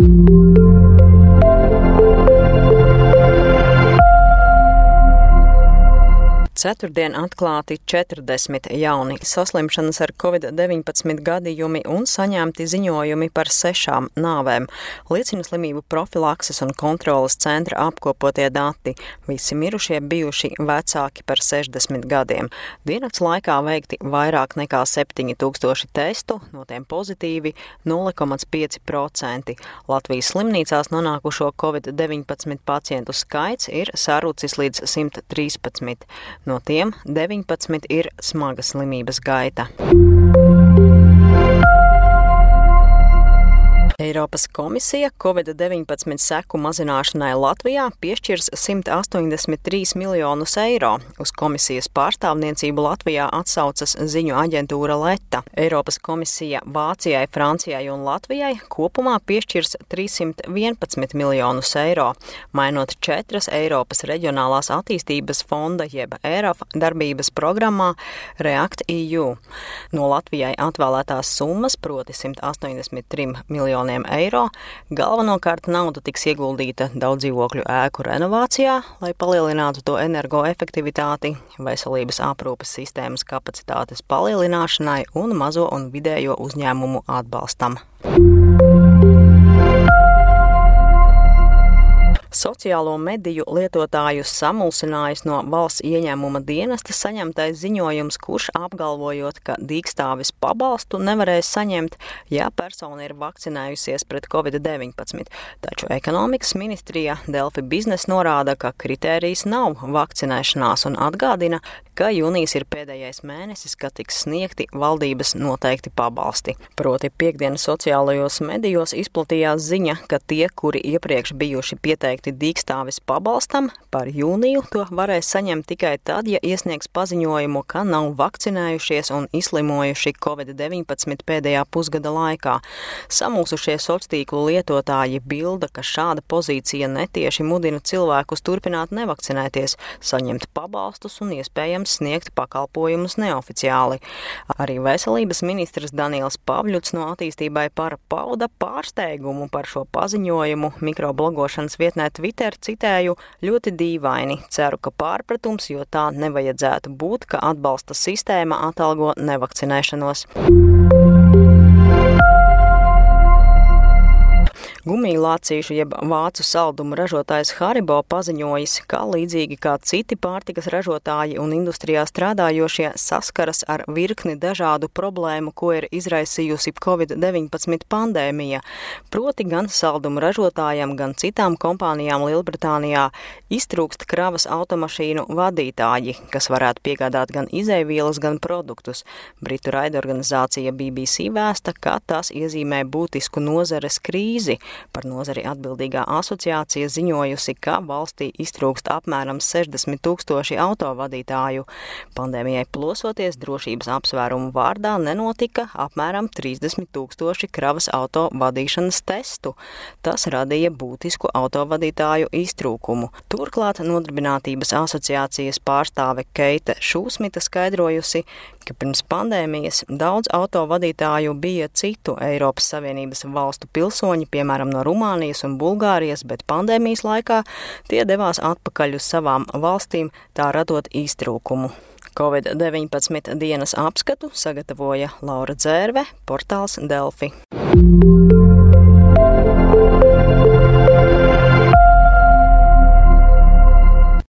Thank you. Ceturtdien atklāti 40 jauni saslimšanas ar covid-19 gadījumi un saņemti ziņojumi par sešām nāvēm. Liecina slimību profilakses un kontrolas centra apkopotie dati. Visi mirušie bijuši vecāki par 60 gadiem. Dienas laikā veikti vairāk nekā 7000 testu, no tiem pozitīvi 0,5%. Latvijas slimnīcās nonākušo covid-19 pacientu skaits ir sarucis līdz 113. No tiem 19 ir smaga slimības gaita. Eiropas komisija Covid-19 seku mazināšanai Latvijā piešķirs 183 miljonus eiro. Uz komisijas pārstāvniecību Latvijā atsaucas ziņu aģentūra Leta. Eiropas komisija Vācijai, Francijai un Latvijai kopumā piešķirs 311 miljonus eiro, mainot četras Eiropas reģionālās attīstības fonda jeb ERAF darbības programmā React EU. No Latvijai atvēlētās summas, proti 183 miljonus miljoniem eiro. Galvenokārt nauda tiks ieguldīta daudz dzīvokļu ēku renovācijā, lai palielinātu to energoefektivitāti, veselības aprūpes sistēmas kapacitātes palielināšanai un mazo un vidējo uzņēmumu atbalstam. Sociālo mediju lietotājus samulsinājis no valsts ieņēmuma dienesta saņemtais ziņojums, kurš apgalvojot, ka dīkstāvis pabalstu nevarēs saņemt, ja persona ir vakcinējusies pret covid-19. Taču ekonomikas ministrija Delfi biznes norāda, ka kritērijs nav vakcinēšanās un atgādina, ka jūnijas ir pēdējais mēnesis, kad tiks sniegti valdības noteikti pabalsti. Proti piekdienas sociālajos medijos izplatījās ziņa, ka tie, kuri iepriekš bijuši pieteikti dīkstāvis pabalstam, par jūniju to varēs saņemt tikai tad, ja iesniegs paziņojumu, ka nav vakcinējušies un izslimojuši Covid-19 pēdējā pusgada laikā. Samulsušie sociālo tīklu lietotāji bilda, ka šāda pozīcija netieši mudina cilvēkus turpināt nevakcinēties, saņemt pabalstus un iespējams sniegt pakalpojumus neoficiāli. Arī veselības ministrs Daniels Pavļuts no attīstībai par pauda pārsteigumu par šo paziņojumu mikroblogošanas vietnē Twitter citēju ļoti dīvaini. Ceru, ka pārpratums, jo tā nevajadzētu būt, ka atbalsta sistēma atalgo nevakcinēšanos. Gumiju lācīšu jeb vācu saldumu ražotājs Haribo paziņojis, ka līdzīgi kā citi pārtikas ražotāji un industrijā strādājošie saskaras ar virkni dažādu problēmu, ko ir izraisījusi Covid-19 pandēmija. Proti gan saldumu ražotājiem, gan citām kompānijām Lielbritānijā iztrūkst kravas automašīnu vadītāji, kas varētu piegādāt gan izēvielas, gan produktus. Britu raidorganizācija BBC vēsta, ka tas iezīmē būtisku nozares krīzi. Par nozari atbildīgā asociācija ziņojusi, ka valstī iztrūkst apmēram 60 tūkstoši autovadītāju. Pandēmijai plosoties drošības apsvērumu vārdā nenotika apmēram 30 tūkstoši kravas auto vadīšanas testu. Tas radīja būtisku autovadītāju iztrūkumu. Turklāt Nodarbinātības asociācijas pārstāve Keita Šūsmita skaidrojusi, ka pirms pandēmijas daudz autovadītāju bija citu Eiropas Savienības valstu pilsoņi, piemēram, no Rumānijas un Bulgārijas, bet pandēmijas laikā tie devās atpakaļ uz savām valstīm, tā radot iztrūkumu. Covid-19 dienas apskatu sagatavoja Laura Dzērve, portāls Delfi.